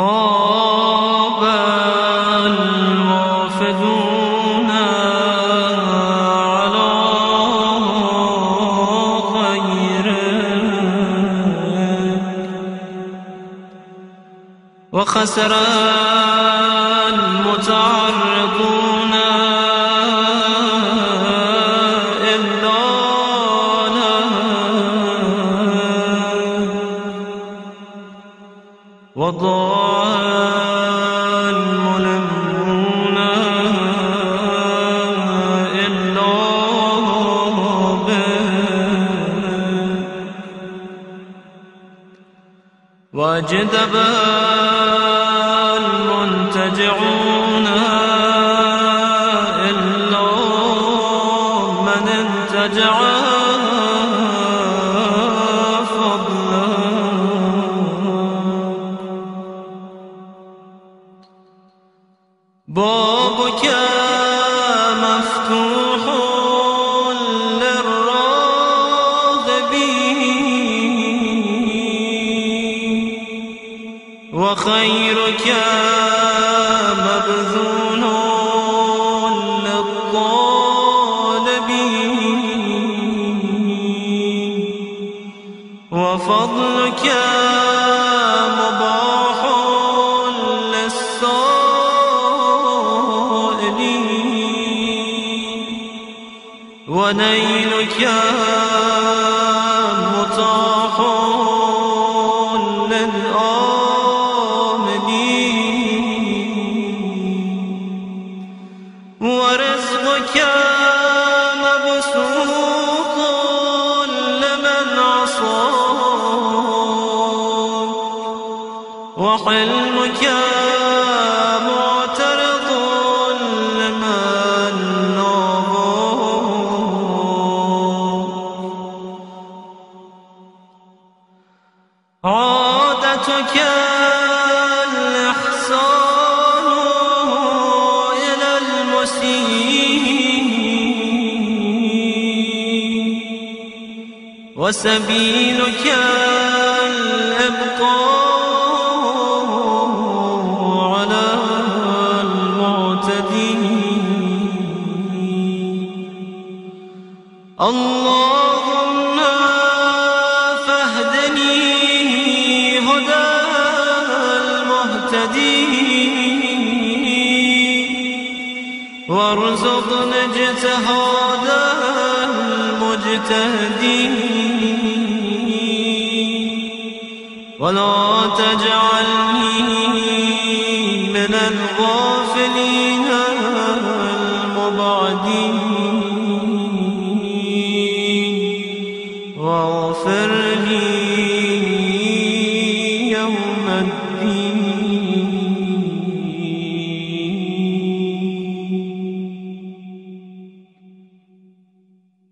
خاب الوافدون على خيرك وخسر المتعرضون إلا وضاع وجدب المنتجعون إلا من انتجع فضلا بابك مفتوح وخيرك مبذول للطالبين وفضلك مباح للسائلين ونيلك متاح عصاك وحلمك معترض لمن نهاك عادتك الإحسان إلى المسيء وسبيلك الإبقاء على المعتدين. اللهم فاهدني هدى المهتدين. وارزقنا اجتهاد تهدي. ولا تجعلني من الغافلين المبعدين. واغفر لي يوم الدين